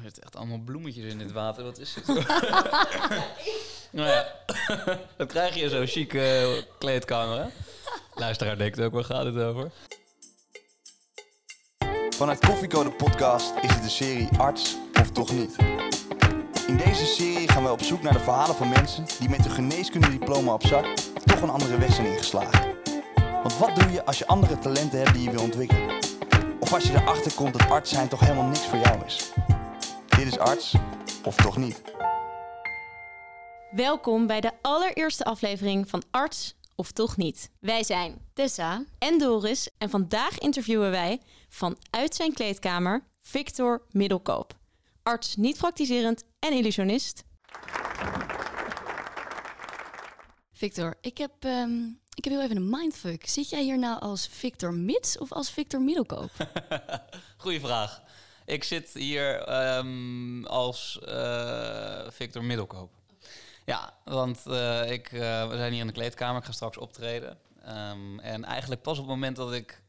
Er zitten echt allemaal bloemetjes in dit water. Wat is dit? nou ja, dat krijg je in zo'n chique eh, kleedkamer. Hè? Luisteraar denkt ook, waar gaat het over? Vanuit Koffiecode Podcast is dit de serie Arts of Toch Niet. In deze serie gaan wij op zoek naar de verhalen van mensen die met hun geneeskundediploma op zak toch een andere weg zijn ingeslagen. Want wat doe je als je andere talenten hebt die je wil ontwikkelen? Of als je erachter komt dat arts zijn toch helemaal niks voor jou is? Dit is Arts of Toch Niet. Welkom bij de allereerste aflevering van Arts of Toch Niet. Wij zijn Tessa. en Doris en vandaag interviewen wij vanuit zijn kleedkamer Victor Middelkoop. Arts niet praktiserend en illusionist. Victor, ik heb, ehm, ik heb heel even een mindfuck. Zit jij hier nou als Victor Mits of als Victor Middelkoop? Goeie vraag. Ik zit hier ehm, als eh, Victor Middelkoop. Ja, want eh, ik, eh, we zijn hier in de kleedkamer. Ik ga straks optreden. Ehm, en eigenlijk pas op het moment dat ik,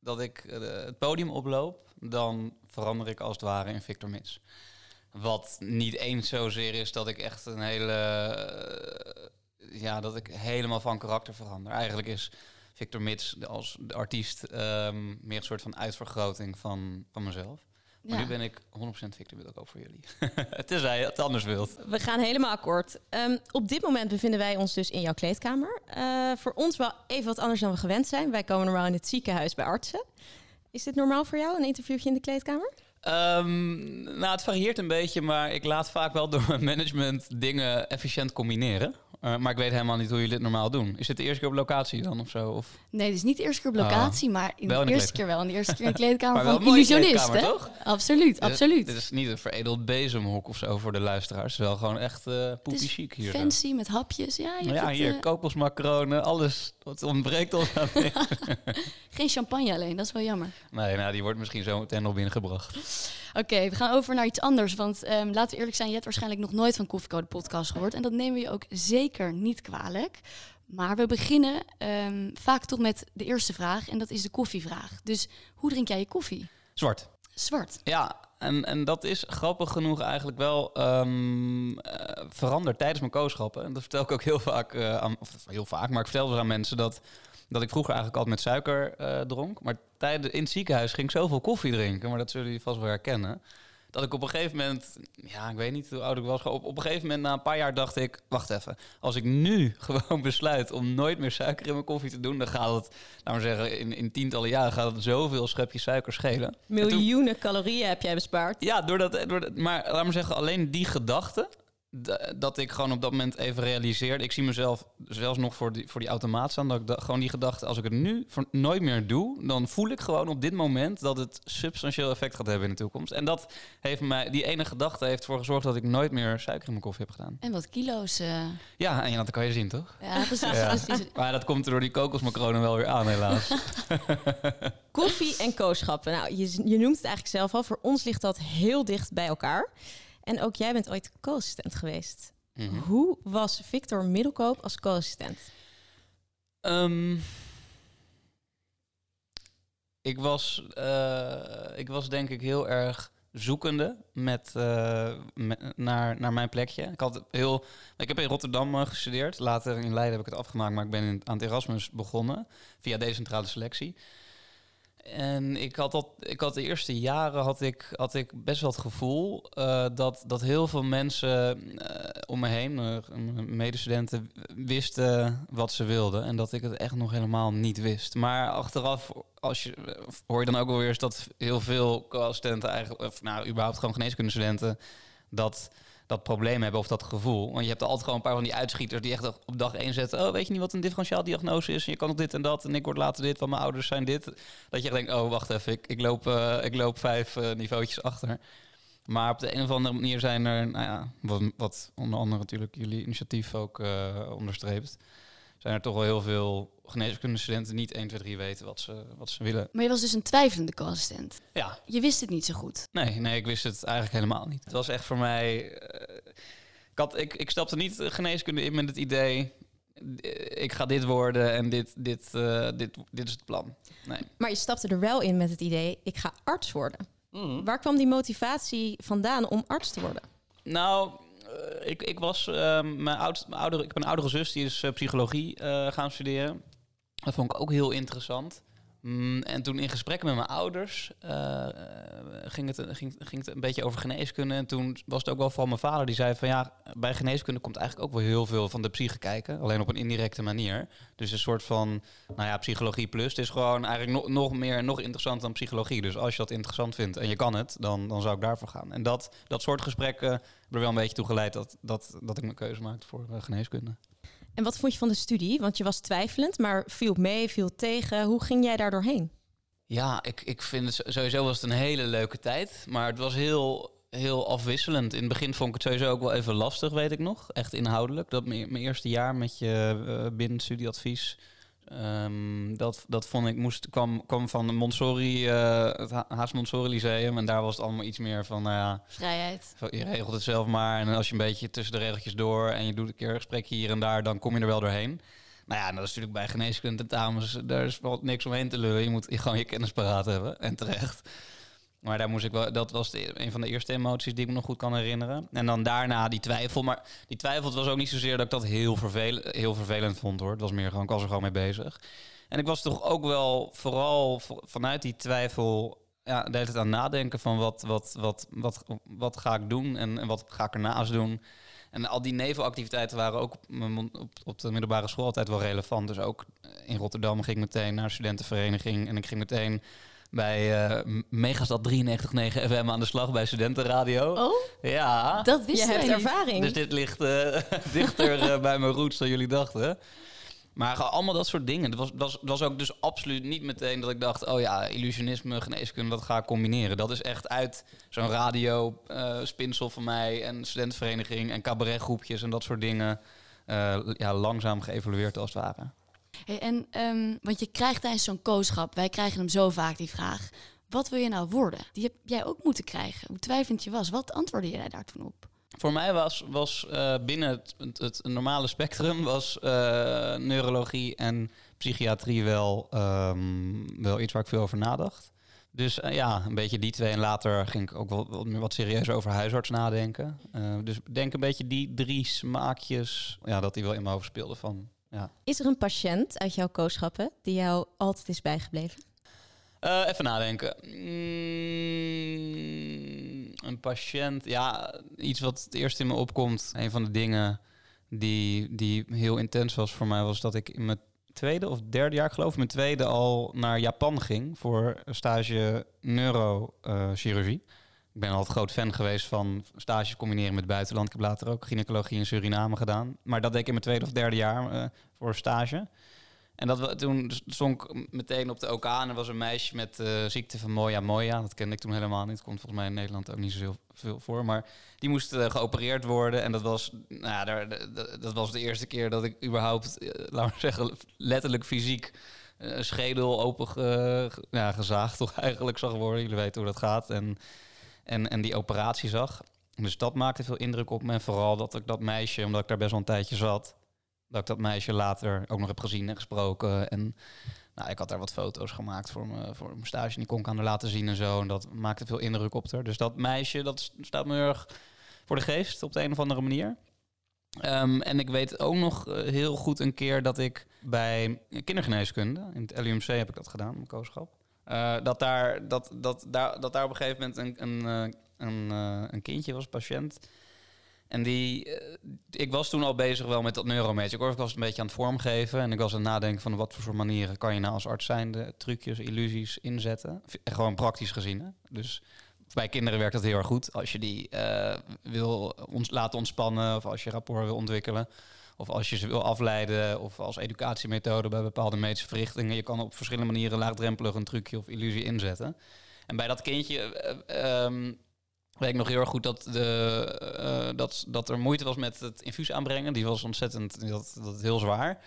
dat ik het podium oploop, dan verander ik als het ware in Victor Mits. Wat niet eens zozeer is dat ik echt een hele. ja, dat ik helemaal van karakter verander. Eigenlijk is Victor Mits als de artiest ehm, meer een soort van uitvergroting van, van mezelf. Maar nu ben ik 100% Victor Middelkoop voor jullie. Tenzij je het anders wilt. We gaan helemaal akkoord. Ehm, op dit moment bevinden wij ons dus in jouw kleedkamer. Eh, voor ons wel even wat anders dan we gewend zijn. Wij komen normaal in het ziekenhuis bij artsen. Is dit normaal voor jou, een interviewtje in de kleedkamer? Ehm, nou, het varieert een beetje, maar ik laat vaak wel door mijn management dingen efficiënt combineren. Eh, maar ik weet helemaal niet hoe jullie dit normaal doen. Is dit de eerste keer op locatie dan of zo? Of? Nee, dit is niet de eerste keer op locatie, maar in de eerste keer wel. In de eerste keer in de kleedkamer Maar wel van een illusionist, hè? toch? Absoluut, absoluut. Dit, dit is niet een veredeld bezemhok of zo voor de luisteraars. Het is wel gewoon echt Het poepie chic hier. Fancy met hapjes. Ja, je ja, het, hier, eh, kokosmacronen, alles. Wat ontbreekt ons aan geen champagne alleen, dat is wel jammer. Nee, nou, die wordt misschien zo meteen nog binnengebracht. Oké, we gaan over naar iets anders. Want ehm, laten we eerlijk zijn, je hebt waarschijnlijk nog nooit van Koffiecode Podcast gehoord. En dat nemen we je ook zeker niet kwalijk. Maar we beginnen ehm, vaak toch met de eerste vraag. En dat is de koffievraag. Dus hoe drink jij je koffie? Zwart. Zwart. Ja, en, en dat is grappig genoeg eigenlijk wel ehm, eh, veranderd tijdens mijn kooschappen. En dat vertel ik ook heel vaak, eh, aan, of heel vaak, maar ik vertel dus aan mensen dat, dat ik vroeger eigenlijk altijd met suiker eh, dronk. Maar tijdens, in het ziekenhuis ging ik zoveel koffie drinken, maar dat zullen jullie vast wel herkennen. Dat ik op een gegeven moment, ja, ik weet niet hoe oud ik was, op, op een gegeven moment na een paar jaar dacht ik, wacht even, als ik nu gewoon besluit om nooit meer suiker in mijn koffie te doen, dan gaat het, laten we zeggen, in, in tientallen jaren gaat het zoveel schepjes suiker schelen. Toen- Miljoenen calorieën heb jij bespaard. ja, doordat, doordat, maar laat me zeggen, alleen die gedachte, dat ik gewoon op dat moment even realiseerde. Ik zie mezelf zelfs nog voor die, voor die automaat staan. Dat ik da- gewoon die gedachte, als ik het nu voor nooit meer doe, dan voel ik gewoon op dit moment dat het substantieel effect gaat hebben in de toekomst. En dat heeft mij, die ene gedachte heeft ervoor gezorgd dat ik nooit meer suiker in mijn koffie heb gedaan. En wat kilo's. eh, Ja, en ja, dat kan je zien, toch? ja, precies. Ja. precies. Maar dat komt er door die kokosmacronen wel weer aan, helaas. Koffie en kooschappen. Nou, je, je noemt het eigenlijk zelf al. Voor ons ligt dat heel dicht bij elkaar. En ook jij bent ooit co-assistent geweest. Mhm. Hoe was Victor Middelkoop als co-assistent? Ehm, ik, was, eh, ik was denk ik heel erg zoekende met, eh, met- naar, naar mijn plekje. Ik, had heel, ik heb in Rotterdam eh, gestudeerd. Later in Leiden heb ik het afgemaakt, maar ik ben in, aan het Erasmus begonnen via decentrale selectie. En ik had, dat, ik had de eerste jaren had ik, had ik best wel het gevoel eh, dat, dat heel veel mensen eh, om me heen, eh, medestudenten, wisten wat ze wilden. En dat ik het echt nog helemaal niet wist. Maar achteraf als je, hoor je dan ook wel eens dat heel veel co-assistenten eigenlijk, of nou überhaupt gewoon geneeskundestudenten, dat dat probleem hebben of dat gevoel. Want je hebt altijd gewoon een paar van die uitschieters die echt op dag één zetten. Oh, weet je niet wat een differentiaal diagnose is? Je kan nog dit en dat. En ik word later dit, want mijn ouders zijn dit. Dat je denkt, oh, wacht even, ik, ik, loop, eh, ik loop vijf eh niveautjes achter. Maar op de een of andere manier zijn er, nou ja, wat, wat onder andere natuurlijk jullie initiatief ook eh, onderstreept, zijn er toch wel heel veel geneeskundestudenten niet 1, 2, 3 weten wat ze, wat ze willen. Maar je was dus een twijfelende co-assistent. Ja, Je wist het niet zo goed. Nee, nee, ik wist het eigenlijk helemaal niet. Het was echt voor mij. eh, ik, had, ik, ik stapte niet de geneeskunde in met het idee. eh, Ik ga dit worden en dit, dit, eh, dit, dit is het plan. Nee. Maar je stapte er wel in met het idee, ik ga arts worden. Mhm. Waar kwam die motivatie vandaan om arts te worden? Nou, ik, ik was ehm, mijn, oudste, mijn oudere, ik heb een oudere zus die is eh, psychologie eh, gaan studeren. Dat vond ik ook heel interessant. Mm, en toen in gesprekken met mijn ouders eh, eh, ging, het, ging, ging het een beetje over geneeskunde. En toen was het ook wel van mijn vader die zei van ja, bij geneeskunde komt eigenlijk ook wel heel veel van de psyche kijken. Alleen op een indirecte manier. Dus een soort van, nou ja, psychologie plus. Het is gewoon eigenlijk nog, nog meer, nog interessanter dan psychologie. Dus als je dat interessant vindt en je kan het, dan, dan zou ik daarvoor gaan. En dat, dat soort gesprekken hebben er wel een beetje toe geleid dat, dat, dat ik mijn keuze maakte voor eh, geneeskunde. En wat vond je van de studie? Want je was twijfelend, maar viel mee, viel tegen. Hoe ging jij daar doorheen? Ja, ik, ik vind het sowieso was het een hele leuke tijd. Maar het was heel, heel afwisselend. In het begin vond ik het sowieso ook wel even lastig, weet ik nog. Echt inhoudelijk. Dat mijn, mijn eerste jaar met je uh, binnenstudieadvies. Um, dat, dat vond ik moest kwam, kwam van de Montessori, uh, het Haas Montessori Lyceum. En daar was het allemaal iets meer van, ja, vrijheid. Je regelt het zelf maar. En als je een beetje tussen de regeltjes door en je doet een keer een gesprek hier en daar, dan kom je er wel doorheen. Nou ja, dat is natuurlijk bij geneeskunde tentamens, daar is wel niks omheen te lullen. Je moet gewoon je kennis paraat hebben en terecht. Maar daar moest ik wel, dat was de, een van de eerste emoties die ik me nog goed kan herinneren. En dan daarna die twijfel. Maar die twijfel was ook niet zozeer dat ik dat heel, vervelend, heel vervelend vond hoor. Het was meer gewoon, ik was er gewoon mee bezig. En ik was toch ook wel vooral vanuit die twijfel ja, de hele tijd aan nadenken van wat, wat, wat, wat, wat ga ik doen en, wat ga ik ernaast doen. En al die nevenactiviteiten waren ook op, op, de middelbare school altijd wel relevant. Dus ook in Rotterdam ging ik meteen naar studentenvereniging en ik ging meteen bij uh, Megastad 93.9 FM aan de slag bij Studentenradio. Oh? Ja. Dat wist je hebt ervaring. Dus dit ligt uh, dichter uh, bij mijn roots dan jullie dachten. Maar allemaal dat soort dingen. Het was, was, was ook dus absoluut niet meteen dat ik dacht... oh ja, illusionisme, geneeskunde, dat ga ik combineren. Dat is echt uit zo'n radio, spinsel van mij... en studentenvereniging en cabaretgroepjes en dat soort dingen... ja, langzaam geëvolueerd als het ware. En, um, want je krijgt tijdens zo'n kooschap, wij krijgen hem zo vaak, die vraag. Wat wil je nou worden? Die heb jij ook moeten krijgen. Hoe twijfelend je was. Wat antwoordde jij daar toen op? Voor mij was, was uh, binnen het, het, normale spectrum was uh, neurologie en psychiatrie wel, um, wel iets waar ik veel over nadacht. Dus uh, ja, een beetje die twee. En later ging ik ook wel wat, wat serieus over huisarts nadenken. dus denk een beetje die drie smaakjes, ja, dat die wel in mijn hoofd speelden van ja. Is er een patiënt uit jouw kooschappen die jou altijd is bijgebleven? Uh, even nadenken. Mm, een patiënt, ja, iets wat het eerst in me opkomt. Een van de dingen die, die heel intens was voor mij, was dat ik in mijn tweede of derde jaar, geloof ik, mijn tweede al naar Japan ging voor stage neurochirurgie. Uh, ik ben altijd groot fan geweest van stages combineren met buitenland. Ik heb later ook gynaecologie in Suriname gedaan. Maar dat deed ik in mijn tweede of derde jaar uh, voor stage. En dat toen stond ik meteen op de OK en er was een meisje met uh, ziekte van Moya Moya. Dat kende ik toen helemaal niet. Dat komt volgens mij in Nederland ook niet zo veel voor. Maar die moest uh, geopereerd worden. En dat was, nou daar, dat was de eerste keer dat ik überhaupt, laten we zeggen, letterlijk fysiek schedel open ja, gezaagd toch eigenlijk zag worden. Jullie weten hoe dat gaat. En en, en die operatie zag. Dus dat maakte veel indruk op me. En vooral dat ik dat meisje, omdat ik daar best wel een tijdje zat, dat ik dat meisje later ook nog heb gezien en gesproken. En nou, ik had daar wat foto's gemaakt voor, voor mijn stage. En die kon ik aan haar laten zien en zo. En dat maakte veel indruk op haar. Dus dat meisje, dat staat me heel erg voor de geest op de een of andere manier. Um, en ik weet ook nog uh, heel goed een keer dat ik bij kindergeneeskunde, in het LUMC heb ik dat gedaan, mijn kooschap. Uh, dat, daar, dat, dat, daar, dat daar op een gegeven moment een, een, een, een kindje was, patiënt. En die, ik was toen al bezig wel met dat neurometer. Ik was een beetje aan het vormgeven. En ik was aan het nadenken van wat voor soort manieren kan je nou als arts zijnde trucjes, illusies inzetten. Gewoon praktisch gezien. Hè? Dus bij kinderen werkt dat heel erg goed. Als je die wil ons laten ontspannen of als je rapport wil ontwikkelen. Of als je ze wil afleiden of als educatiemethode bij bepaalde medische verrichtingen. Je kan op verschillende manieren laagdrempelig een trucje of illusie inzetten. En bij dat kindje uh, weet ik nog heel erg goed dat, de, uh, dat, dat er moeite was met het infuus aanbrengen. Die was ontzettend, dat, dat heel zwaar.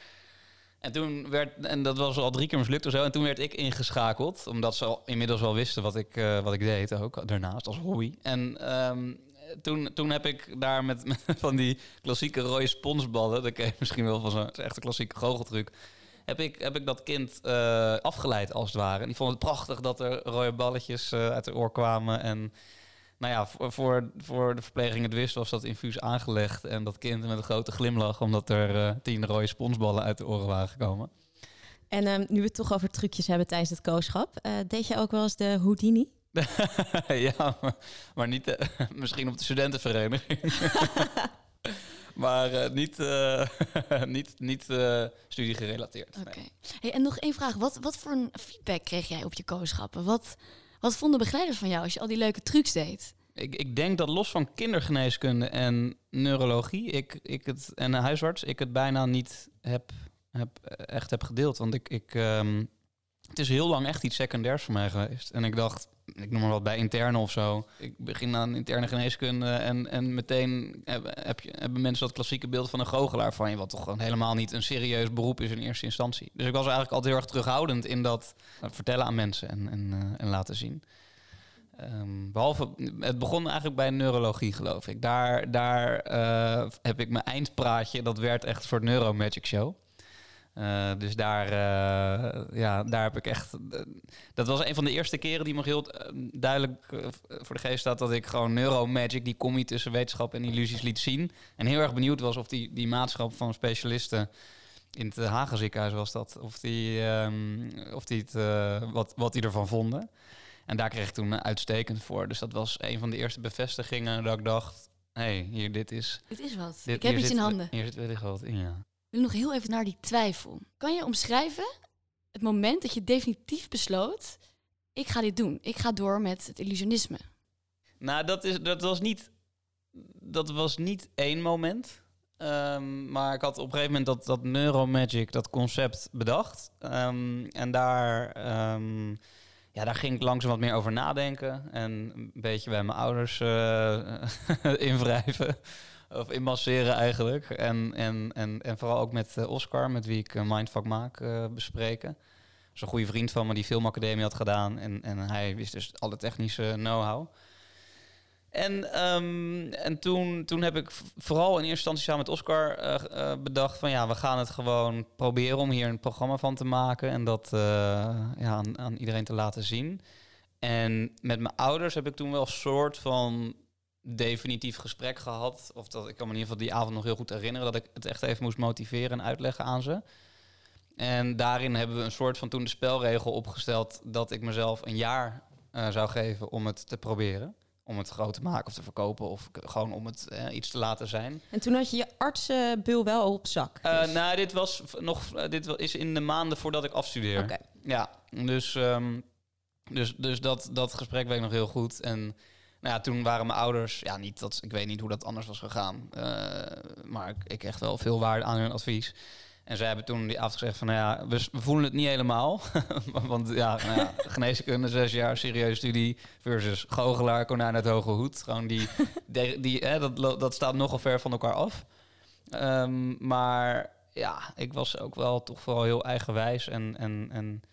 En toen werd, en dat was al drie keer mislukt of zo. En toen werd ik ingeschakeld, omdat ze inmiddels wel wisten wat ik, wat ik deed ook, daarnaast als hobby. En um, toen, toen heb ik daar met, van die klassieke rode sponsballen, dat ken je misschien wel van zo'n echte klassieke goocheltruc, heb ik, heb ik dat kind eh, afgeleid als het ware. Die vond het prachtig dat er rode balletjes eh, uit de oor kwamen. En nou ja, voor, voor, de verpleging het wist was dat infuus aangelegd. En dat kind met een grote glimlach, omdat er eh, tien rode sponsballen uit de oren waren gekomen. En ehm, nu we het toch over trucjes hebben tijdens het kooschap. deed je ook wel eens de Houdini? ja, maar, maar niet eh, misschien op de studentenvereniging. maar eh, niet, eh, niet, niet studiegerelateerd. nee. Oké. Hey, en nog één vraag. Wat, wat voor een feedback kreeg jij op je kooschappen? Wat, wat vonden begeleiders van jou als je al die leuke trucs deed? Ik, ik denk dat los van kindergeneeskunde en neurologie ik, ik het, en een huisarts, ik het bijna niet heb, heb, echt heb gedeeld. Want ik, ik, ehm, het is heel lang echt iets secundairs voor mij geweest. En ik dacht, ik noem maar wat bij interne of zo. Ik begin aan interne geneeskunde en, en meteen heb, je, hebben mensen dat klassieke beeld van een goochelaar van je, wat toch gewoon helemaal niet een serieus beroep is in eerste instantie. Dus ik was eigenlijk altijd heel erg terughoudend in dat eh, vertellen aan mensen en, en, eh, en laten zien. Ehm, behalve, het begon eigenlijk bij neurologie, geloof ik. Daar, daar eh, heb ik mijn eindpraatje, dat werd echt voor Neuromagic Show. Eh, dus daar, eh, ja, daar heb ik echt. eh, dat was een van de eerste keren die me heel duidelijk voor de geest staat. Dat ik gewoon Neuromagic, die commie tussen wetenschap en illusies, liet zien. En heel erg benieuwd was of die, die maatschap van specialisten. In het Hagen ziekenhuis was dat. Of die, ehm, of die het, wat, wat die ervan vonden. En daar kreeg ik toen uitstekend voor. Dus dat was een van de eerste bevestigingen dat ik dacht... hé, hey, hier, dit is... Dit is wat. Dit, ik heb iets zit- in handen. Hier zit wellicht wat in, ja. Wil nog heel even naar die twijfel. Kan je omschrijven het moment dat je definitief besloot... ik ga dit doen. Ik ga door met het illusionisme. Nou, dat, is, dat, was niet, dat was niet één moment. Ehm, maar ik had op een gegeven moment dat, dat Neuromagic, dat concept bedacht. Ehm, en daar, ehm, ja, daar ging ik langzaam wat meer over nadenken. En een beetje bij mijn ouders eh invrijven. Of inmasseren eigenlijk. En, en, en, en vooral ook met eh, Oscar, met wie ik eh, Mindfuck maak, eh, bespreken. Dat is een goede vriend van me die filmacademie had gedaan. En, en hij wist dus alle technische know-how. En, ehm, en toen, toen heb ik vooral in eerste instantie samen met Oscar bedacht van ja, we gaan het gewoon proberen om hier een programma van te maken en dat ja, aan, aan iedereen te laten zien. En met mijn ouders heb ik toen wel een soort van definitief gesprek gehad. Of dat ik kan me in ieder geval die avond nog heel goed herinneren dat ik het echt even moest motiveren en uitleggen aan ze. En daarin hebben we een soort van toen de spelregel opgesteld dat ik mezelf een jaar eh, zou geven om het te proberen. Om het groot te maken of te verkopen of gewoon om het eh, iets te laten zijn. En toen had je je artsenbul wel op zak. Eh, dus- nou, dit was nog dit is in de maanden voordat ik afstudeer. Ja, dus, ehm, dus, dus dat, dat gesprek weet ik nog heel goed. En nou ja, toen waren mijn ouders, ja, niet dat, ik weet niet hoe dat anders was gegaan. eh, maar ik, ik echt wel veel waarde aan hun advies. En zij hebben toen die avond gezegd van, nou ja, we, we voelen het niet helemaal. Want ja, nou ja, geneeskunde, zes jaar, serieuze studie versus goochelaar, konijn uit hoge hoed. Gewoon die, die, die hè, dat, dat staat nogal ver van elkaar af. Ehm, maar ja, ik was ook wel toch vooral heel eigenwijs. En, en, en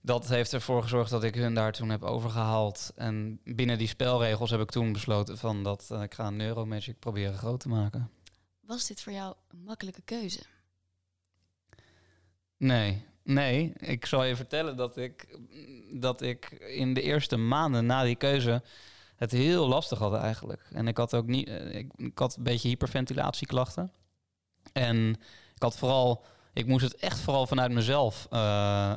dat heeft ervoor gezorgd dat ik hun daar toen heb overgehaald. En binnen die spelregels heb ik toen besloten van dat eh, ik ga Neuromagic proberen groot te maken. Was dit voor jou een makkelijke keuze? Nee, nee. Ik zal je vertellen dat ik, dat ik in de eerste maanden na die keuze het heel lastig had eigenlijk. En ik had ook niet, eh, ik, ik had een beetje hyperventilatieklachten. En ik had vooral, ik moest het echt vooral vanuit mezelf, eh, eh,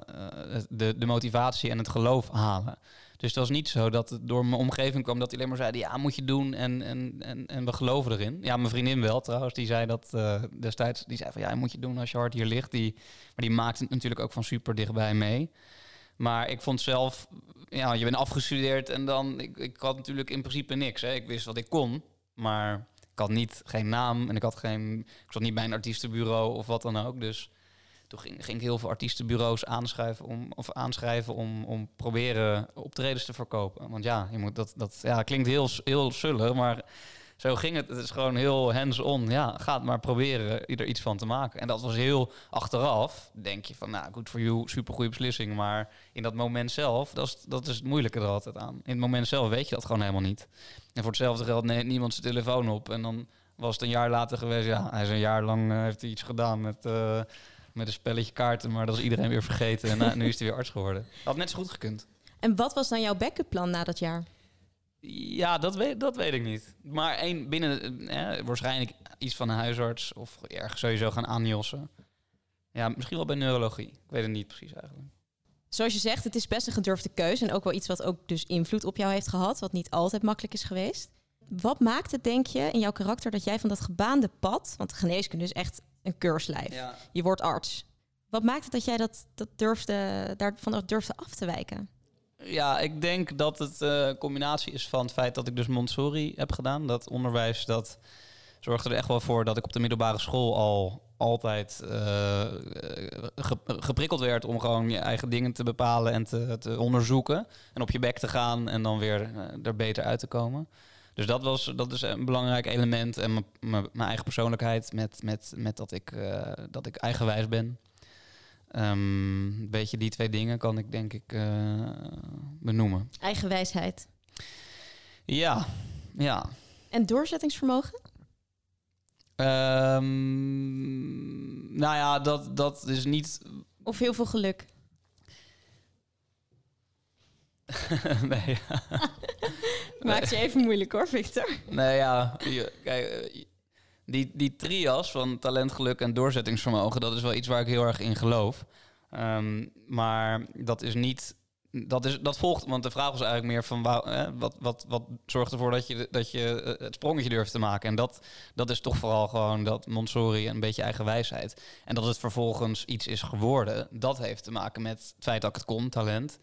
de, de motivatie en het geloof halen. Dus het was niet zo dat het door mijn omgeving kwam dat die alleen maar zeiden, ja, moet je doen en, en, en, en we geloven erin. Ja, mijn vriendin wel trouwens, die zei dat eh, destijds, die zei van ja, moet je doen als je hart hier ligt. Die, maar die maakt het natuurlijk ook van super dichtbij mee. Maar ik vond zelf, ja, je bent afgestudeerd en dan, ik, ik had natuurlijk in principe niks. Hè. Ik wist wat ik kon, maar ik had niet, geen naam en ik had geen, ik zat niet bij een artiestenbureau of wat dan ook. Dus toen ging, ging ik heel veel artiestenbureaus aanschrijven om, of aanschrijven om, om proberen optredens te verkopen. Want ja, je moet dat, dat ja, klinkt heel, heel maar zo ging het. Het is gewoon heel hands-on. Ja, ga maar proberen er iets van te maken. En dat was heel achteraf. Denk je van, nou, goed voor you, super goede beslissing. Maar in dat moment zelf, dat is, dat is het moeilijke er altijd aan. In het moment zelf weet je dat gewoon helemaal niet. En voor hetzelfde geld neemt niemand zijn telefoon op. En dan was het een jaar later geweest. Ja, hij is een jaar lang eh, heeft hij iets gedaan met. eh, met een spelletje kaarten, maar dat is iedereen weer vergeten. En nou, nu is hij weer arts geworden. Had net zo goed gekund. En wat was dan jouw backup plan na dat jaar? Ja, dat weet, dat weet ik niet. Maar één binnen, eh, waarschijnlijk iets van een huisarts of ergens sowieso gaan aanjossen. Ja, misschien wel bij neurologie. Ik weet het niet precies eigenlijk. Zoals je zegt, het is best een gedurfde keuze. En ook wel iets wat ook dus invloed op jou heeft gehad. Wat niet altijd makkelijk is geweest. Wat maakt het, denk je, in jouw karakter dat jij van dat gebaande pad... Want geneeskunde is echt een keurslijf. Ja. Je wordt arts. Wat maakt het dat jij dat, dat durfde, daarvan durfde af te wijken? Ja, ik denk dat het eh, een combinatie is van het feit dat ik dus Montessori heb gedaan. Dat onderwijs, dat zorgde er echt wel voor dat ik op de middelbare school al altijd eh, ge- geprikkeld werd om gewoon je eigen dingen te bepalen en te, onderzoeken. En op je bek te gaan en dan weer eh, er beter uit te komen. Dus dat, was, dat is een belangrijk element. En mijn- eigen persoonlijkheid met, met, met dat, ik, eh, dat ik eigenwijs ben. Ehm, een beetje die twee dingen kan ik denk ik eh, benoemen. Eigen wijsheid. Ja, ja. En doorzettingsvermogen? Ehm, nou ja, dat, dat is niet. Of heel veel geluk? nee, Maakt je even moeilijk hoor, Victor. nee, ja. kijk, eh, die, die trias van talent, geluk en doorzettingsvermogen, dat is wel iets waar ik heel erg in geloof. Ehm, maar dat is niet. Dat, is, dat volgt, want de vraag was eigenlijk meer van wat, wat, wat zorgt ervoor dat je, dat je eh, het sprongetje durft te maken. En dat, dat is toch vooral gewoon dat Montessori en een beetje eigen wijsheid. En dat het vervolgens iets is geworden, dat heeft te maken met het feit dat ik het kon, talent.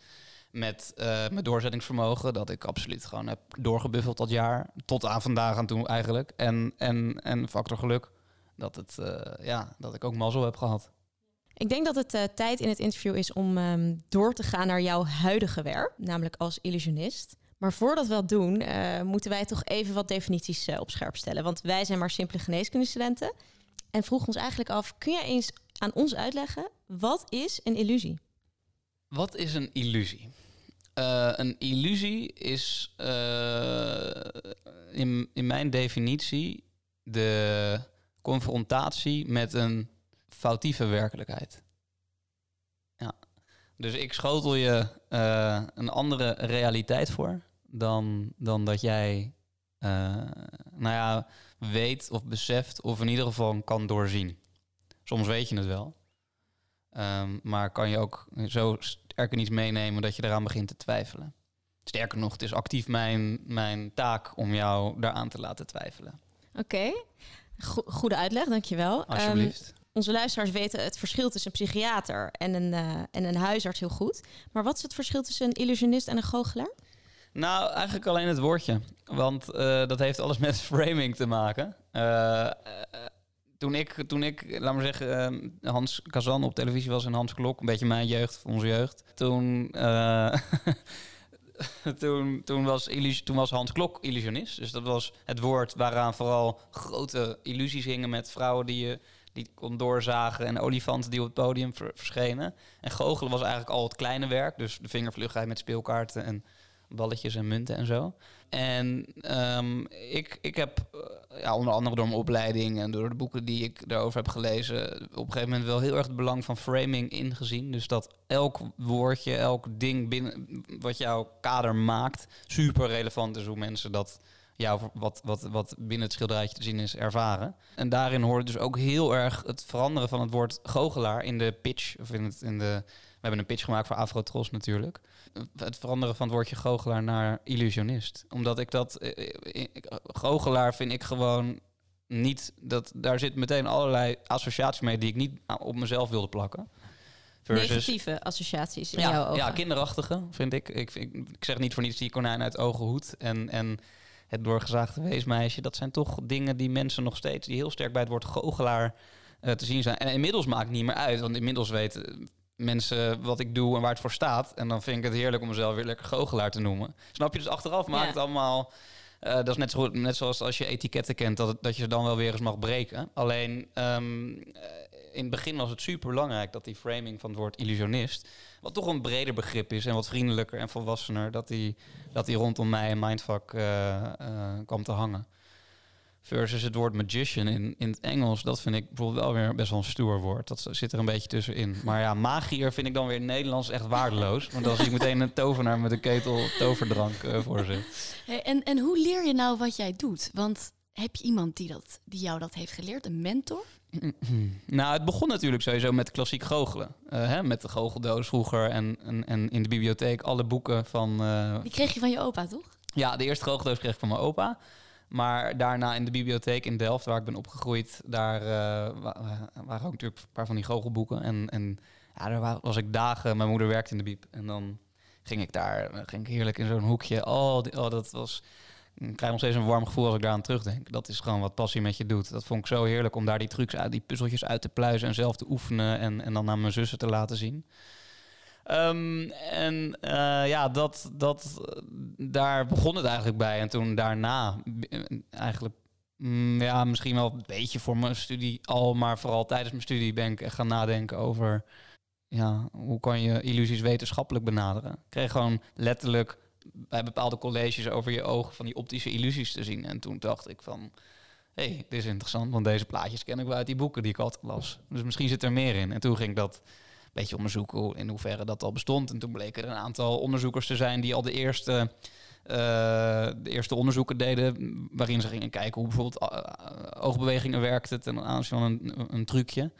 Met eh, mijn doorzettingsvermogen, dat ik absoluut gewoon heb doorgebuffeld dat jaar. Tot aan vandaag aan toe eigenlijk. En, en, en factor geluk, dat, het, eh, ja, dat ik ook mazzel heb gehad. Ik denk dat het eh, tijd in het interview is om ehm, door te gaan naar jouw huidige werk, namelijk als illusionist. Maar voordat we dat doen, moeten wij toch even wat definities op scherp stellen. Want wij zijn maar simpele geneeskundestudenten. En vroegen ons eigenlijk af, kun jij eens aan ons uitleggen, wat is een illusie? Wat is een illusie? Eh, een illusie is eh, in, in mijn definitie de confrontatie met een foutieve werkelijkheid. Ja. Dus ik schotel je eh, een andere realiteit voor dan, dan dat jij nou ja, weet of beseft of in ieder geval kan doorzien. Soms weet je het wel. Ehm, maar kan je ook zo in iets meenemen dat je eraan begint te twijfelen. Sterker nog, het is actief mijn, mijn taak om jou daaraan te laten twijfelen. Oké, Go- goede uitleg, dankjewel. Ehm, Alsjeblieft. onze luisteraars weten het verschil tussen een psychiater en een, eh, en een huisarts heel goed. Maar wat is het verschil tussen een illusionist en een goochelaar? Nou, eigenlijk alleen het woordje. Want eh, dat heeft alles met framing te maken. Eh, toen ik, toen ik, laat maar zeggen, eh, Hans Kazan op televisie was en Hans Klok, een beetje mijn jeugd, onze jeugd. Toen, eh, toen, toen, was toen was Hans Klok illusionist. Dus dat was het woord waaraan vooral grote illusies hingen met vrouwen die je die kon doorzagen en olifanten die op het podium ver- verschenen. En goochelen was eigenlijk al het kleine werk. Dus de vingervlugheid met speelkaarten en balletjes en munten en zo. En ehm, ik, ik heb, eh, ja, onder andere door mijn opleiding en door de boeken die ik daarover heb gelezen, op een gegeven moment wel heel erg het belang van framing ingezien. Dus dat elk woordje, elk ding binnen wat jouw kader maakt, super relevant is hoe mensen dat jou wat, wat, wat binnen het schilderijtje te zien is ervaren. En daarin hoort dus ook heel erg het veranderen van het woord goochelaar in de pitch. Of in het, in de, we hebben een pitch gemaakt voor Afrotros natuurlijk. Het veranderen van het woordje goochelaar naar illusionist. Omdat ik dat... eh, eh, Goochelaar vind ik gewoon niet... Dat, daar zit meteen allerlei associaties mee die ik niet op mezelf wilde plakken. Negatieve associaties in jouw Ja, ogen. ja, kinderachtige vind ik. Ik, ik. ik zeg niet voor niets die konijn uit ogen hoed en, en het doorgezaagde weesmeisje. Dat zijn toch dingen die mensen nog steeds, die heel sterk bij het woord goochelaar eh, te zien zijn. En inmiddels maakt het niet meer uit, want inmiddels weten mensen wat ik doe en waar het voor staat. En dan vind ik het heerlijk om mezelf weer lekker goochelaar te noemen. Snap je? Dus achteraf maakt Ja. het allemaal... eh, dat is net, zo, net zoals als je etiketten kent, dat, het- dat je ze dan wel weer eens mag breken. Alleen ehm, eh, in het begin was het super belangrijk dat die framing van het woord illusionist, wat toch een breder begrip is en wat vriendelijker en volwassener, dat die, dat die rondom mij en Mindfuck eh, kwam te hangen. Versus het woord magician in, in het Engels, dat vind ik bijvoorbeeld wel weer best wel een stoer woord. Dat zit er een beetje tussenin. Maar ja, magier vind ik dan weer in het Nederlands echt waardeloos. Want dan zie ik meteen een tovenaar met een ketel toverdrank uh, voor zich. Hey, en, en hoe leer je nou wat jij doet? Want heb je iemand die, dat, die jou dat heeft geleerd, een mentor? Nou, het begon natuurlijk sowieso met klassiek goochelen. Uh, hè, met de goocheldoos vroeger en, en, en in de bibliotheek alle boeken van... Uh... Die kreeg je van je opa, toch? Ja, de eerste goocheldoos kreeg ik van mijn opa. Maar daarna in de bibliotheek in Delft, waar ik ben opgegroeid, daar uh, waren ook natuurlijk een paar van die goochelboeken. En, en ja, daar was ik dagen, mijn moeder werkte in de bieb. En dan ging ik daar, ging ik heerlijk in zo'n hoekje. Oh, oh, dat was... Ik krijg nog steeds een warm gevoel als ik daar aan terugdenk. Dat is gewoon wat passie met je doet. Dat vond ik zo heerlijk om daar die trucs uit, die puzzeltjes uit te pluizen en zelf te oefenen en, en dan aan mijn zussen te laten zien. Um, en uh, ja, dat, dat, daar begon het eigenlijk bij. En toen daarna, eigenlijk, mm, ja, misschien wel een beetje voor mijn studie al, maar vooral tijdens mijn studie ben ik gaan nadenken over, ja, hoe kan je illusies wetenschappelijk benaderen? Ik kreeg gewoon letterlijk bij bepaalde colleges over je ogen van die optische illusies te zien. En toen dacht ik van, hé, hey, dit is interessant, want deze plaatjes ken ik wel uit die boeken die ik altijd las. Dus misschien zit er meer in. En toen ging dat beetje onderzoeken in hoeverre dat al bestond. En toen bleken er een aantal onderzoekers te zijn die al de eerste, uh, de eerste onderzoeken deden, waarin ze gingen kijken hoe bijvoorbeeld uh, oogbewegingen werkten ten aanzien van een, een trucje.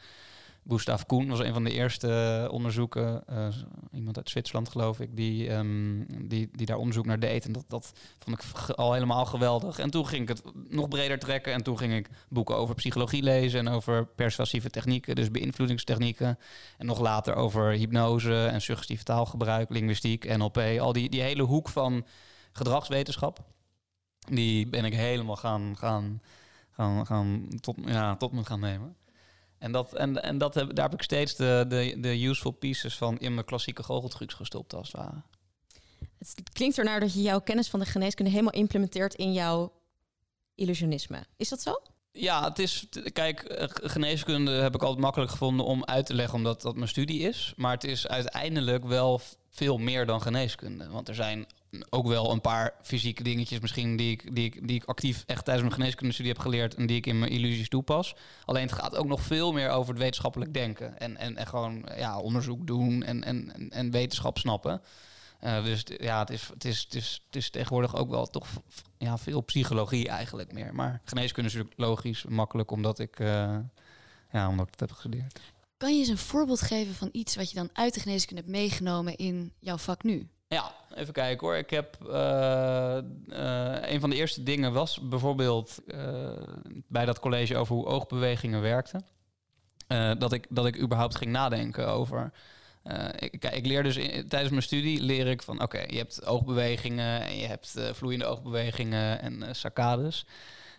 Gustav Koen was een van de eerste onderzoeken, uh, iemand uit Zwitserland geloof ik, die, um, die, die daar onderzoek naar deed. En dat, dat vond ik al helemaal geweldig. En toen ging ik het nog breder trekken en toen ging ik boeken over psychologie lezen en over persuasieve technieken, dus beïnvloedingstechnieken. En nog later over hypnose en suggestief taalgebruik, linguïstiek, NLP, al die, die hele hoek van gedragswetenschap. Die ben ik helemaal gaan, gaan, gaan, gaan tot, ja, tot me gaan nemen. En, dat, en, en dat heb, daar heb ik steeds de, de, de useful pieces van in mijn klassieke goocheltrucs gestopt, als het. Het klinkt ernaar dat je jouw kennis van de geneeskunde helemaal implementeert in jouw illusionisme. Is dat zo? Ja, het is. Kijk, eh, geneeskunde heb ik altijd makkelijk gevonden om uit te leggen, omdat dat mijn studie is. Maar het is uiteindelijk wel veel meer dan geneeskunde. Want er zijn ook wel een paar fysieke dingetjes misschien die ik, die ik, die ik actief echt tijdens mijn geneeskundestudie heb geleerd en die ik in mijn illusies toepas. Alleen het gaat ook nog veel meer over het wetenschappelijk denken en, en, en gewoon ja, onderzoek doen en, en, en wetenschap snappen. Uh, dus ja, het is, het, is, het, is, het is tegenwoordig ook wel toch ja, veel psychologie eigenlijk meer. Maar geneeskunde is natuurlijk logisch, makkelijk, omdat ik, uh, ja, omdat ik het heb gestudeerd. Kan je eens een voorbeeld geven van iets wat je dan uit de geneeskunde hebt meegenomen in jouw vak nu? Ja, even kijken hoor. Ik heb uh, uh, een van de eerste dingen was bijvoorbeeld bij dat college over hoe oogbewegingen werkten. dat, ik, dat ik überhaupt ging nadenken over. Ik, ik leer dus tijdens mijn studie leer ik van oké, je hebt oogbewegingen en je hebt vloeiende oogbewegingen en saccades.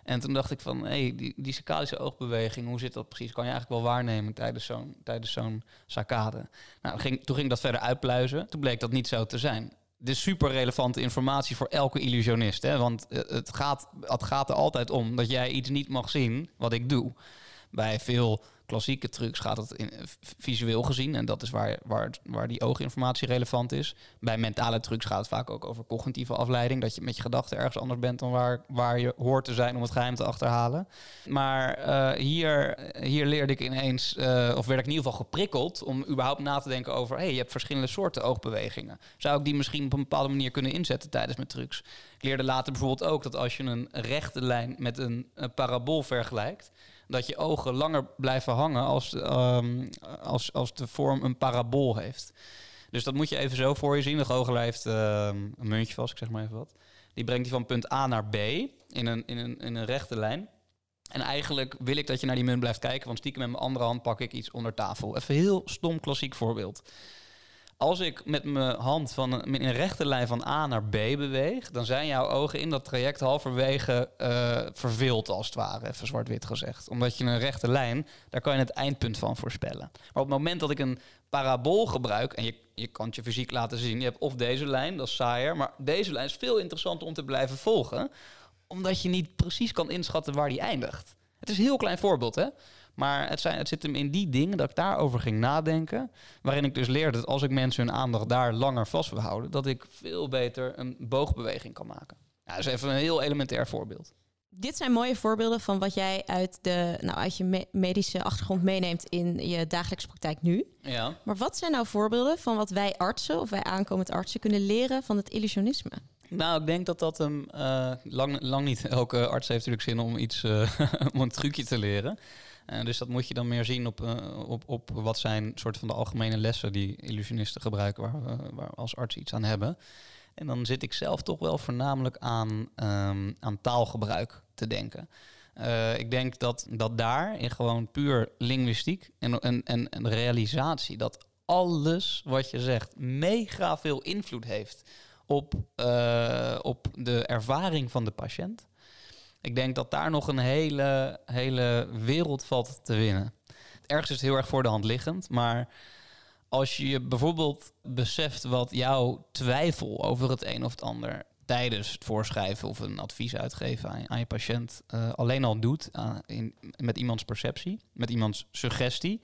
En toen dacht ik van, hé, hey, die, die saccadische oogbeweging, hoe zit dat precies? Kan je eigenlijk wel waarnemen tijdens zo'n, tijdens zo'n saccade? Nou, ging, toen ging dat verder uitpluizen. Toen bleek dat niet zo te zijn. Dit is super relevante informatie voor elke illusionist. Hè? Want het gaat, het gaat er altijd om dat jij iets niet mag zien wat ik doe. Bij veel klassieke trucs gaat het in, visueel gezien. En dat is waar, waar, waar die ooginformatie relevant is. Bij mentale trucs gaat het vaak ook over cognitieve afleiding. Dat je met je gedachten ergens anders bent dan waar, waar je hoort te zijn om het geheim te achterhalen. Maar uh, hier, hier leerde ik ineens, uh, of werd ik in ieder geval geprikkeld om überhaupt na te denken over: hey, je hebt verschillende soorten oogbewegingen. Zou ik die misschien op een bepaalde manier kunnen inzetten tijdens mijn trucs? Ik leerde later bijvoorbeeld ook dat als je een rechte lijn met een, een parabool vergelijkt dat je ogen langer blijven hangen als, um, als, als de vorm een parabool heeft. Dus dat moet je even zo voor je zien. De goochelaar heeft uh, een muntje vast, ik zeg maar even wat. Die brengt die van punt A naar B in een, in een, in een rechte lijn. En eigenlijk wil ik dat je naar die munt blijft kijken, want stiekem met mijn andere hand pak ik iets onder tafel. Even heel stom klassiek voorbeeld als ik met mijn hand van in een rechte lijn van A naar B beweeg, dan zijn jouw ogen in dat traject halverwege uh, verveeld, als het ware, even zwart-wit gezegd. Omdat je een rechte lijn, daar kan je het eindpunt van voorspellen. Maar op het moment dat ik een parabool gebruik, en je, je kan het je fysiek laten zien, je hebt of deze lijn, dat is saaier, maar deze lijn is veel interessanter om te blijven volgen, omdat je niet precies kan inschatten waar die eindigt. Het is een heel klein voorbeeld, hè? Maar het, zijn, het zit hem in die dingen dat ik daarover ging nadenken. Waarin ik dus leerde dat als ik mensen hun aandacht daar langer vast wil houden, dat ik veel beter een boogbeweging kan maken. Ja, dat is even een heel elementair voorbeeld. dit zijn mooie voorbeelden van wat jij uit, de, nou, uit je me- medische achtergrond meeneemt in je dagelijkse praktijk nu. Ja. Maar wat zijn nou voorbeelden van wat wij artsen of wij aankomend artsen kunnen leren van het illusionisme? Nou, ik denk dat dat hem eh, lang, lang niet elke arts heeft natuurlijk zin om iets, eh, om een trucje te leren. Eh, dus dat moet je dan meer zien op, eh, op, op wat zijn soort van de algemene lessen die illusionisten gebruiken, waar we waar als arts iets aan hebben. En dan zit ik zelf toch wel voornamelijk aan, ehm, aan taalgebruik te denken. Eh, ik denk dat, dat daar in gewoon puur linguïstiek en, en, en, realisatie dat alles wat je zegt mega veel invloed heeft op, op de ervaring van de patiënt. Ik denk dat daar nog een hele, hele wereld valt te winnen. Ergens is het heel erg voor de hand liggend, maar als je bijvoorbeeld beseft wat jouw twijfel over het een of het ander tijdens het voorschrijven of een advies uitgeven aan, je patiënt eh, alleen al doet aan- in, met iemands perceptie, met iemands suggestie,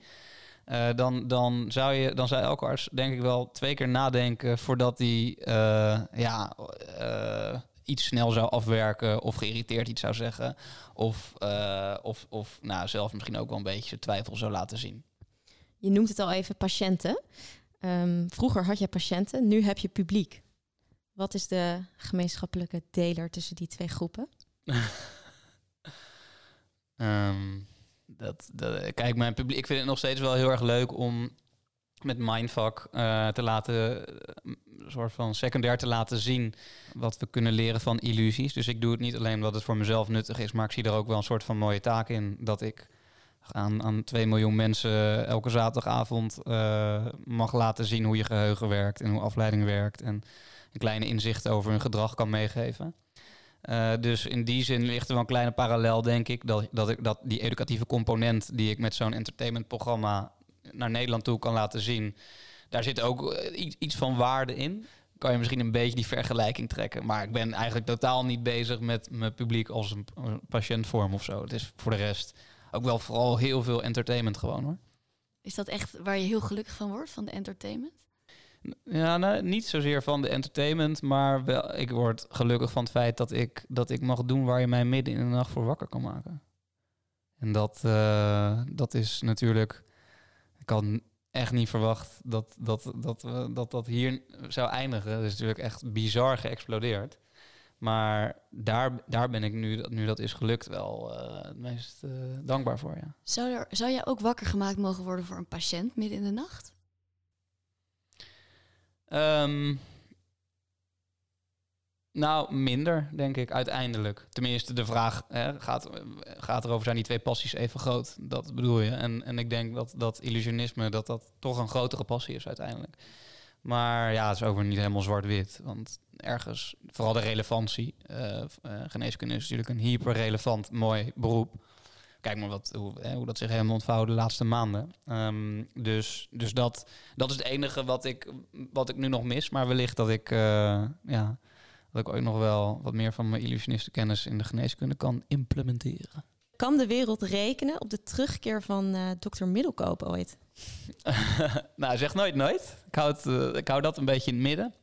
eh, dan, dan, zou je, dan zou elke arts denk ik wel twee keer nadenken voordat hij eh, ja, eh, iets snel zou afwerken of geïrriteerd iets zou zeggen. Of, eh, of, of nou, zelf misschien ook wel een beetje twijfel zou laten zien. Je noemt het al even patiënten. Ehm, vroeger had je patiënten, nu heb je publiek. Wat is de gemeenschappelijke deler tussen die twee groepen? Ehm, dat, dat, kijk, mijn publiek, ik vind het nog steeds wel heel erg leuk om met Mindfuck eh, te laten, eh, een soort van secundair te laten zien wat we kunnen leren van illusies. Dus ik doe het niet alleen omdat het voor mezelf nuttig is, maar ik zie er ook wel een soort van mooie taak in dat ik aan, aan 2 miljoen mensen elke zaterdagavond eh, mag laten zien hoe je geheugen werkt en hoe afleiding werkt en een kleine inzicht over hun gedrag kan meegeven. Dus in die zin ligt er wel een kleine parallel, denk ik, dat, dat, ik, dat die educatieve component die ik met zo'n entertainmentprogramma naar Nederland toe kan laten zien, daar zit ook uh, iets, van waarde in. Kan je misschien een beetje die vergelijking trekken. Maar ik ben eigenlijk totaal niet bezig met mijn publiek als een, een patiëntvorm of zo. Het is voor de rest ook wel vooral heel veel entertainment gewoon hoor. Is dat echt waar je heel gelukkig van wordt, van de entertainment? Ja, nou, niet zozeer van de entertainment, maar wel, ik word gelukkig van het feit dat ik, dat ik mag doen waar je mij midden in de nacht voor wakker kan maken. En dat, uh, dat is natuurlijk. Ik had echt niet verwacht dat dat, dat, uh, dat, dat hier zou eindigen. Dat is natuurlijk echt bizar geëxplodeerd. Maar daar, daar ben ik nu, nu dat is gelukt, wel uh, het meest dankbaar voor. Ja. Zou, er, zou jij ook wakker gemaakt mogen worden voor een patiënt midden in de nacht? Um, nou, minder, denk ik, uiteindelijk. Tenminste, de vraag hè, gaat, gaat erover, zijn die twee passies even groot? Dat bedoel je. En, en ik denk dat, dat illusionisme, dat dat toch een grotere passie is uiteindelijk. Maar ja, het is over niet helemaal zwart-wit. Want ergens, vooral de relevantie. Uh, uh, geneeskunde is natuurlijk een hyper-relevant, mooi beroep. Kijk maar wat, hoe, hè, hoe dat zich helemaal ontvouwde de laatste maanden. Um, dus dus dat, dat is het enige wat ik, wat ik nu nog mis. Maar wellicht dat ik, uh, ja, dat ik ooit nog wel wat meer van mijn illusionistenkennis in de geneeskunde kan implementeren. Kan de wereld rekenen op de terugkeer van uh, dokter Middelkoop ooit? nou, zeg nooit nooit. Ik hou, het, uh, ik hou dat een beetje in het midden.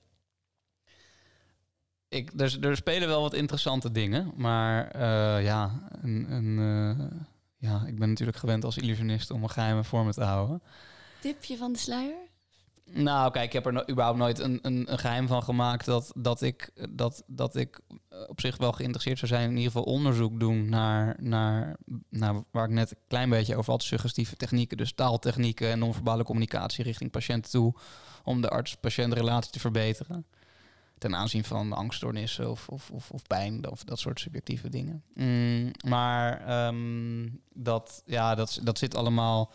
Ik, er, er, spelen wel wat interessante dingen, maar uh, ja, een, een, uh, ja, ik ben natuurlijk gewend als illusionist om een geheime vormen te houden. Tipje van de sluier? Nou, kijk, ik heb er überhaupt nooit een, een, een, geheim van gemaakt dat, dat, ik, dat, dat ik op zich wel geïnteresseerd zou zijn in ieder geval onderzoek doen naar, naar, naar waar ik net een klein beetje over had, suggestieve technieken, dus taaltechnieken en non-verbale communicatie richting patiënten toe, om de arts-patiëntrelatie te verbeteren ten aanzien van angststoornissen of, of, of, of, pijn of dat soort subjectieve dingen. Mm, maar um, dat, ja, dat, dat zit allemaal,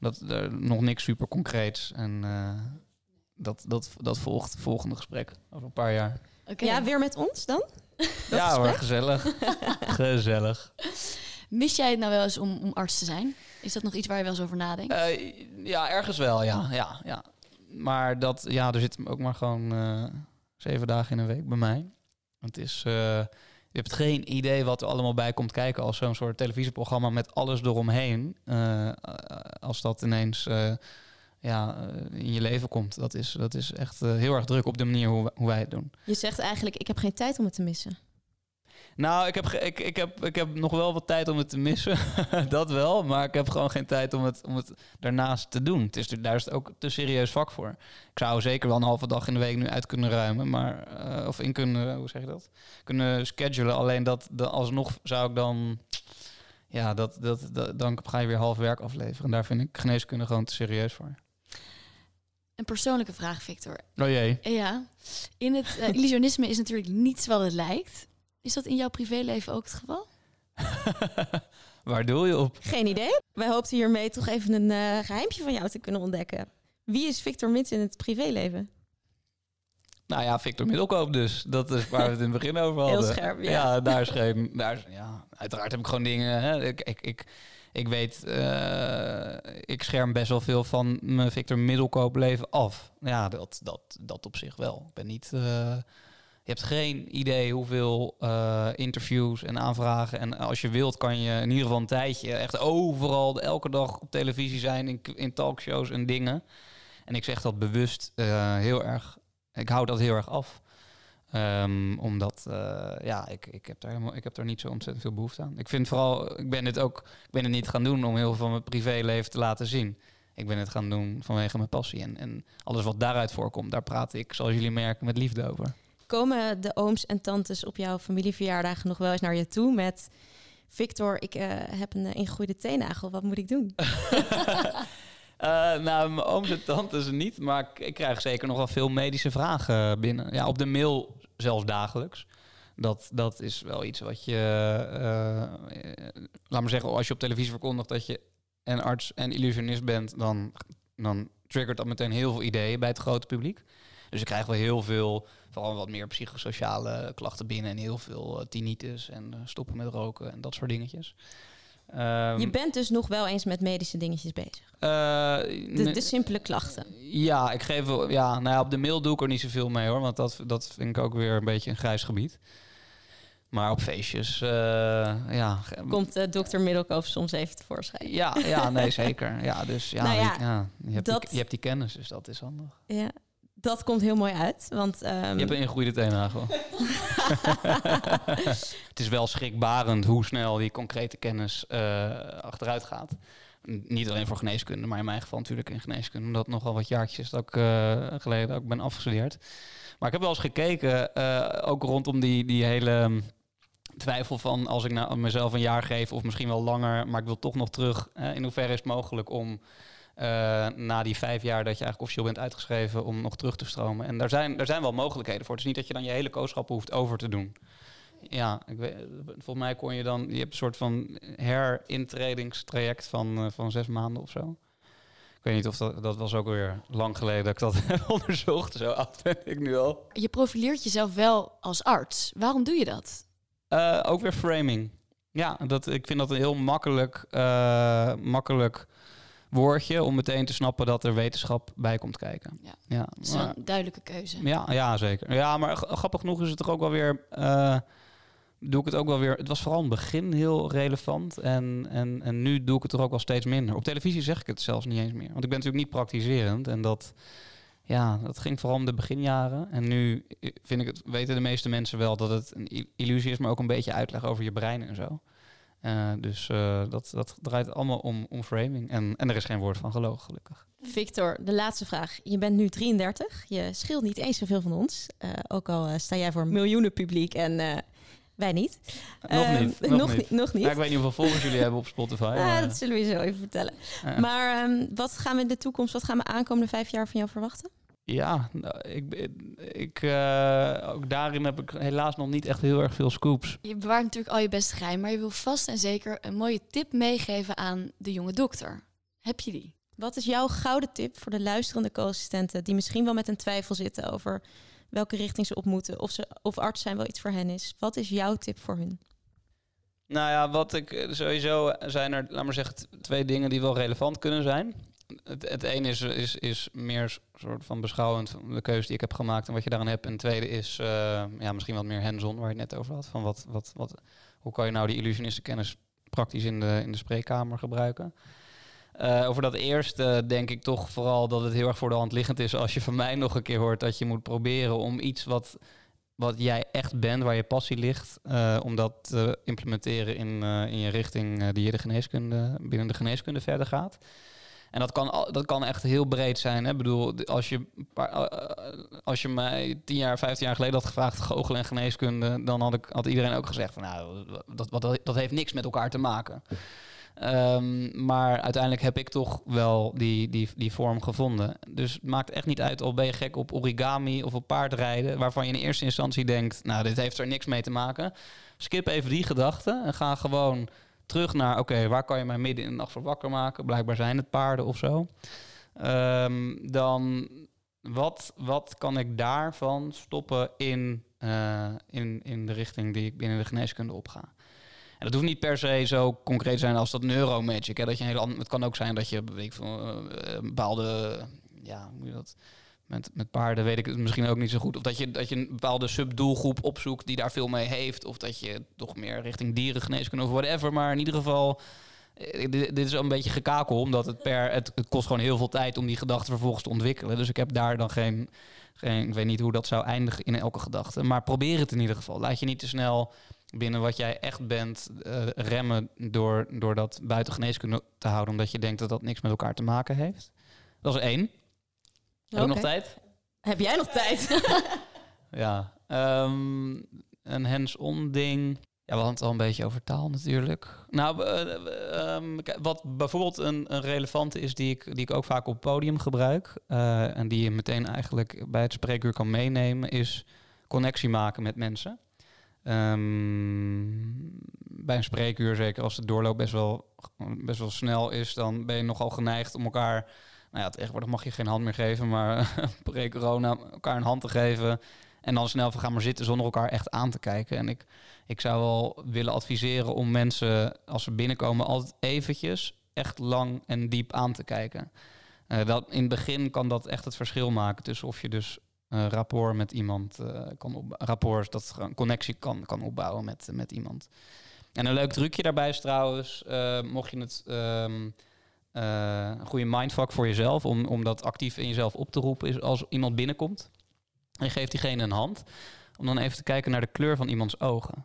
dat, er, nog niks super concreets. En uh, dat, dat, dat volgt het volgende gesprek over een paar jaar. Okay. Ja, weer met ons dan? Dat ja hoor, gezellig. gezellig. Mis jij het nou wel eens om, om arts te zijn? Is dat nog iets waar je wel eens over nadenkt? Uh, ja, ergens wel, ja. ja, ja. Maar dat, ja, er zit ook maar gewoon... Uh, zeven dagen in een week bij mij. Het is, uh, je hebt geen idee wat er allemaal bij komt kijken als zo'n soort televisieprogramma met alles eromheen. Uh, als dat ineens uh, ja, in je leven komt. Dat is, dat is echt heel erg druk op de manier hoe, hoe wij het doen. Je zegt eigenlijk, ik heb geen tijd om het te missen. Nou, ik heb, ik, ik, heb, ik heb nog wel wat tijd om het te missen. dat wel. Maar ik heb gewoon geen tijd om het, om het daarnaast te doen. Het is, daar is het ook te serieus vak voor. Ik zou zeker wel een halve dag in de week nu uit kunnen ruimen. Maar, eh, of in kunnen, hoe zeg je dat? Kunnen schedulen. Alleen dat, dat alsnog zou ik dan... Ja, dat, dat, dat, dan ga je weer half werk afleveren. En daar vind ik geneeskunde gewoon te serieus voor. Een persoonlijke vraag, Victor. Oh jee. Ja, in het eh, illusionisme is natuurlijk niets wat het lijkt. Is dat in jouw privéleven ook het geval? Waar doe je op? Geen idee. Wij hoopten hiermee toch even een eh geheimpje van jou te kunnen ontdekken. Wie is Victor Mits in het privéleven? Nou ja, Victor Middelkoop dus. Dat is waar we het in het begin over hadden. Heel scherp, ja. Ja, daar is geen... Daar is, ja, uiteraard heb ik gewoon dingen... Hè. Ik, ik, ik, ik weet... eh, ik scherm best wel veel van mijn Victor Middelkoop leven af. Ja, dat, dat, dat op zich wel. Ik ben niet... eh, je hebt geen idee hoeveel eh, interviews en aanvragen. En als je wilt, kan je in ieder geval een tijdje echt overal, elke dag op televisie zijn, in, in talkshows en dingen. En ik zeg dat bewust eh, heel erg. Ik hou dat heel erg af. Ehm, omdat, eh, ja, ik, ik, heb daar helemaal, ik heb daar niet zo ontzettend veel behoefte aan. Ik vind vooral, ik ben dit ook, ik ben het niet gaan doen om heel veel van mijn privéleven te laten zien. Ik ben het gaan doen vanwege mijn passie. En, en alles wat daaruit voorkomt, daar praat ik, zoals jullie merken, met liefde over. Komen de ooms en tantes op jouw familieverjaardagen nog wel eens naar je toe met... Victor, ik eh, heb een uh, ingegroeide teennagel, wat moet ik doen? Eh, nou, mijn ooms en tantes niet, maar ik, krijg zeker nog wel veel medische vragen binnen. Ja, op de mail zelfs dagelijks. Dat, dat is wel iets wat je, eh, eh, laat maar zeggen, als je op televisie verkondigt dat je en arts en illusionist bent, dan, dan triggert dat meteen heel veel ideeën bij het grote publiek. Dus ik krijg wel heel veel, vooral wat meer psychosociale klachten binnen en heel veel eh, tinnitus en eh, stoppen met roken en dat soort dingetjes. Ehm, je bent dus nog wel eens met medische dingetjes bezig. eh, De, de simpele klachten. ja, ik geef wel. Ja, nou ja, op de mail doe ik er niet zoveel mee hoor. Want dat, dat vind ik ook weer een beetje een grijs gebied. Maar op feestjes, ja. Komt eh, dokter Middelkoop soms even tevoorschijn. Ja, ja, nee, zeker. Ja, dus ja, Nou ja, je, ja, je, hebt dat- die, je hebt die kennis, dus dat is handig. Ja, dat komt heel mooi uit. Want ehm, Je hebt een ingegroeide teennagel. het is wel schrikbarend hoe snel die concrete kennis eh, achteruit gaat. Niet alleen voor geneeskunde, maar in mijn geval natuurlijk in geneeskunde. Omdat het nogal wat jaartjes is dat ik, eh, geleden ook ben afgestudeerd. Maar ik heb wel eens gekeken, eh, ook rondom die, die hele mm, twijfel van als ik nou mezelf een jaar geef of misschien wel langer, maar ik wil toch nog terug. in hoeverre is het mogelijk om na die vijf jaar dat je eigenlijk officieel bent uitgeschreven om nog terug te stromen? En daar zijn, daar zijn wel mogelijkheden voor. Het is niet dat je dan je hele kooschap hoeft over te doen. Ja, ik weet, volgens mij kon je dan, je hebt een soort van herintredingstraject van, eh, van zes maanden of zo. Ik weet niet of dat, dat was ook weer lang geleden dat ik dat heb onderzocht. Zo oud ben ik nu al. Je profileert jezelf wel als arts. Waarom doe je dat? Eh, ook weer framing. Ja, dat, ik vind dat een heel makkelijk, eh, makkelijk woordje om meteen te snappen dat er wetenschap bij komt kijken. Ja. ja, Dat is maar- een duidelijke keuze. ja, ja, zeker. Ja, maar grappig genoeg is het toch ook wel weer. eh, doe ik het ook wel weer. Het was vooral in het begin heel relevant. En, en, en nu doe ik het er ook wel steeds minder. Op televisie zeg ik het zelfs niet eens meer. Want ik ben natuurlijk niet praktiserend. En dat. Ja, dat ging vooral om de beginjaren. En nu eh, vind ik het, weten de meeste mensen wel dat het een illusie is, maar ook een beetje uitleg over je brein en zo. Eh, dus eh, dat, dat draait allemaal om, om framing. En, en er is geen woord van gelogen, gelukkig. Victor, de laatste vraag. Je bent nu 33. Je scheelt niet eens zoveel van ons. Eh, ook al sta jij voor miljoenen publiek en wij niet. Nog Ehm, niet. Nog, nog, niet. Nog niet. Ja, ik weet niet hoeveel volgers jullie hebben op Spotify. Ah, maar- dat zullen we je zo even vertellen. Maar ehm, wat gaan we in de toekomst, wat gaan we aankomende vijf jaar van jou verwachten? Ja, nou, ik, ik, eh, ook daarin heb ik helaas nog niet echt heel erg veel scoops. Je bewaart natuurlijk al je beste geheim, maar je wil vast en zeker een mooie tip meegeven aan de jonge dokter. Heb je die? Wat is jouw gouden tip voor de luisterende co-assistenten die misschien wel met een twijfel zitten over welke richting ze op moeten, of, ze, of arts zijn wel iets voor hen is? Wat is jouw tip voor hun? Nou ja, wat ik eh, sowieso zijn er, laat maar zeggen, twee dingen die wel relevant kunnen zijn. Het, het ene is, is, is meer soort van beschouwend van de keuze die ik heb gemaakt en wat je daaraan hebt. En het tweede is eh, ja, misschien wat meer hands-on, waar je het net over had. Van wat, wat, wat, hoe kan je nou die illusionistenkennis praktisch in de, in de spreekkamer gebruiken? Eh, over dat eerste denk ik toch vooral dat het heel erg voor de hand liggend is als je van mij nog een keer hoort dat je moet proberen om iets wat wat jij echt bent, waar je passie ligt, eh, om dat te implementeren in, in je richting die je de geneeskunde, binnen de geneeskunde verder gaat. En dat kan, al- dat kan echt heel breed zijn. Hè? Ik bedoel, als je, paar- eh, als je mij tien jaar, vijftien jaar geleden had gevraagd, goochelen en geneeskunde, dan had, ik, had iedereen ook gezegd van nou, dat, wat, dat heeft niks met elkaar te maken. Ehm, maar uiteindelijk heb ik toch wel die, die, die vorm gevonden. Dus het maakt echt niet uit of ben je gek op origami of op paardrijden, waarvan je in eerste instantie denkt, nou, dit heeft er niks mee te maken. Skip even die gedachten en ga gewoon terug naar, oké, waar kan je mij midden in de nacht voor wakker maken? Blijkbaar zijn het paarden of zo. Ehm, dan, wat, wat kan ik daarvan stoppen in, eh, in, in de richting die ik binnen de geneeskunde opga? En dat hoeft niet per se zo concreet te zijn als dat neuromagic. Hè? Dat je een hele het kan ook zijn dat je weet ik veel, eh, bepaalde, ja, hoe moet je dat? Met, met paarden weet ik het misschien ook niet zo goed. Of dat je, dat je een bepaalde subdoelgroep opzoekt die daar veel mee heeft. Of dat je toch meer richting dierengeneeskunde of whatever. Maar in ieder geval, eh, dit, dit is een beetje gekakel. Omdat het per, het, kost gewoon heel veel tijd om die gedachten vervolgens te ontwikkelen. Dus ik heb daar dan geen, geen, ik weet niet hoe dat zou eindigen in elke gedachte. Maar probeer het in ieder geval. Laat je niet te snel binnen wat jij echt bent eh, remmen door, door dat buiten geneeskunde te houden. Omdat je denkt dat dat niks met elkaar te maken heeft. Dat is één. Heb ik nog tijd? Heb jij nog tijd? Ja. ehm, een hands-on ding. Ja, we hadden het al een beetje over taal natuurlijk. Nou, eh, eh, ehm, wat bijvoorbeeld een, een relevante is die ik, die ik ook vaak op podium gebruik. eh, en die je meteen eigenlijk bij het spreekuur kan meenemen, is connectie maken met mensen. Ehm, bij een spreekuur, zeker als de doorloop best wel, best wel snel is, dan ben je nogal geneigd om elkaar nou ja, tegenwoordig mag je geen hand meer geven, maar pre-corona elkaar een hand te geven. En dan snel van gaan maar zitten zonder elkaar echt aan te kijken. En ik, ik zou wel willen adviseren om mensen, als ze binnenkomen, altijd eventjes echt lang en diep aan te kijken. Dat, in het begin kan dat echt het verschil maken tussen of je dus rapport met iemand eh, kan op, rapport, dat gewoon connectie kan, kan opbouwen met, met iemand. En een leuk trucje daarbij is trouwens, eh, mocht je het ehm, eh, een goede mindfuck voor jezelf, om, om dat actief in jezelf op te roepen, is als iemand binnenkomt en geeft diegene een hand, om dan even te kijken naar de kleur van iemands ogen.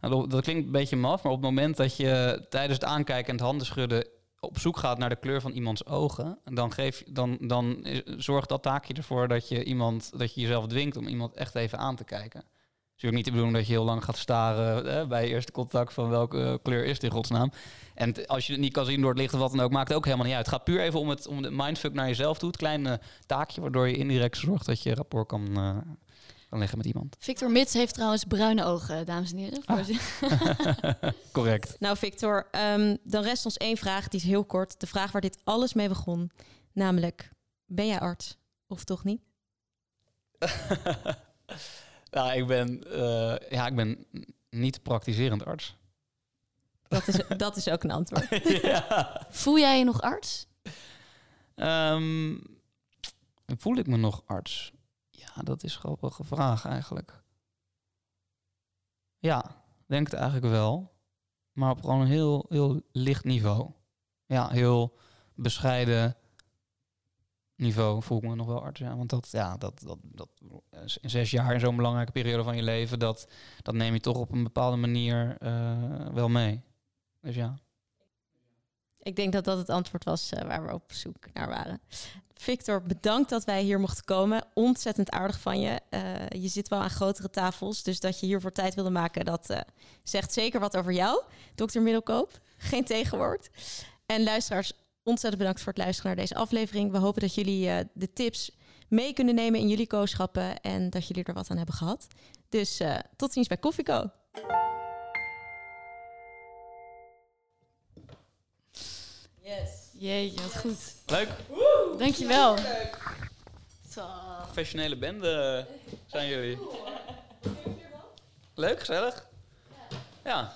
Nou, dat- klinkt een beetje maf, maar op het moment dat je tijdens het aankijken en het handen schudden op zoek gaat naar de kleur van iemands ogen, dan, geef, dan, dan zorgt dat taakje ervoor dat je, iemand, dat je jezelf dwingt om iemand echt even aan te kijken. Natuurlijk niet de bedoeling dat je heel lang gaat staren hè, bij eerste contact van welke kleur is het in godsnaam. En t- als je het niet kan zien door het licht of wat dan ook, maakt het ook helemaal niet uit. Het gaat puur even om, het, om de mindfuck naar jezelf toe. Het kleine taakje waardoor je indirect zorgt dat je rapport kan, eh, kan leggen met iemand. Victor Mits heeft trouwens bruine ogen, dames en heren. Ah. Correct. Nou, Victor, ehm, dan rest ons één vraag. Die is heel kort. De vraag waar dit alles mee begon. Namelijk, ben jij arts of toch niet? nou, ik ben, eh, ja, ik ben niet praktiserend arts. Dat is, dat is ook een antwoord. ja. Voel jij je nog arts? Ehm, voel ik me nog arts? Ja, dat is een grappige vraag eigenlijk. Ja, denk het eigenlijk wel. Maar op gewoon een heel, heel licht niveau. Ja, heel bescheiden niveau voel ik me nog wel. Ja, want dat, ja, dat, dat, dat in zes jaar in zo'n belangrijke periode van je leven, dat, dat neem je toch op een bepaalde manier eh, wel mee. Dus ja. Ik denk dat dat het antwoord was eh, waar we op zoek naar waren. Victor, bedankt dat wij hier mochten komen. Ontzettend aardig van je. Eh, je zit wel aan grotere tafels, dus dat je hiervoor tijd wilde maken, dat zegt zeker wat over jou, dokter Middelkoop. Geen tegenwoord. En luisteraars, ontzettend bedankt voor het luisteren naar deze aflevering. We hopen dat jullie eh, de tips mee kunnen nemen in jullie kooschappen en dat jullie er wat aan hebben gehad. Dus eh, tot ziens bij Koffieco. Jeetje, wat goed. Leuk. Dankjewel. Zo. Professionele bende zijn jullie. Leuk, gezellig. Ja.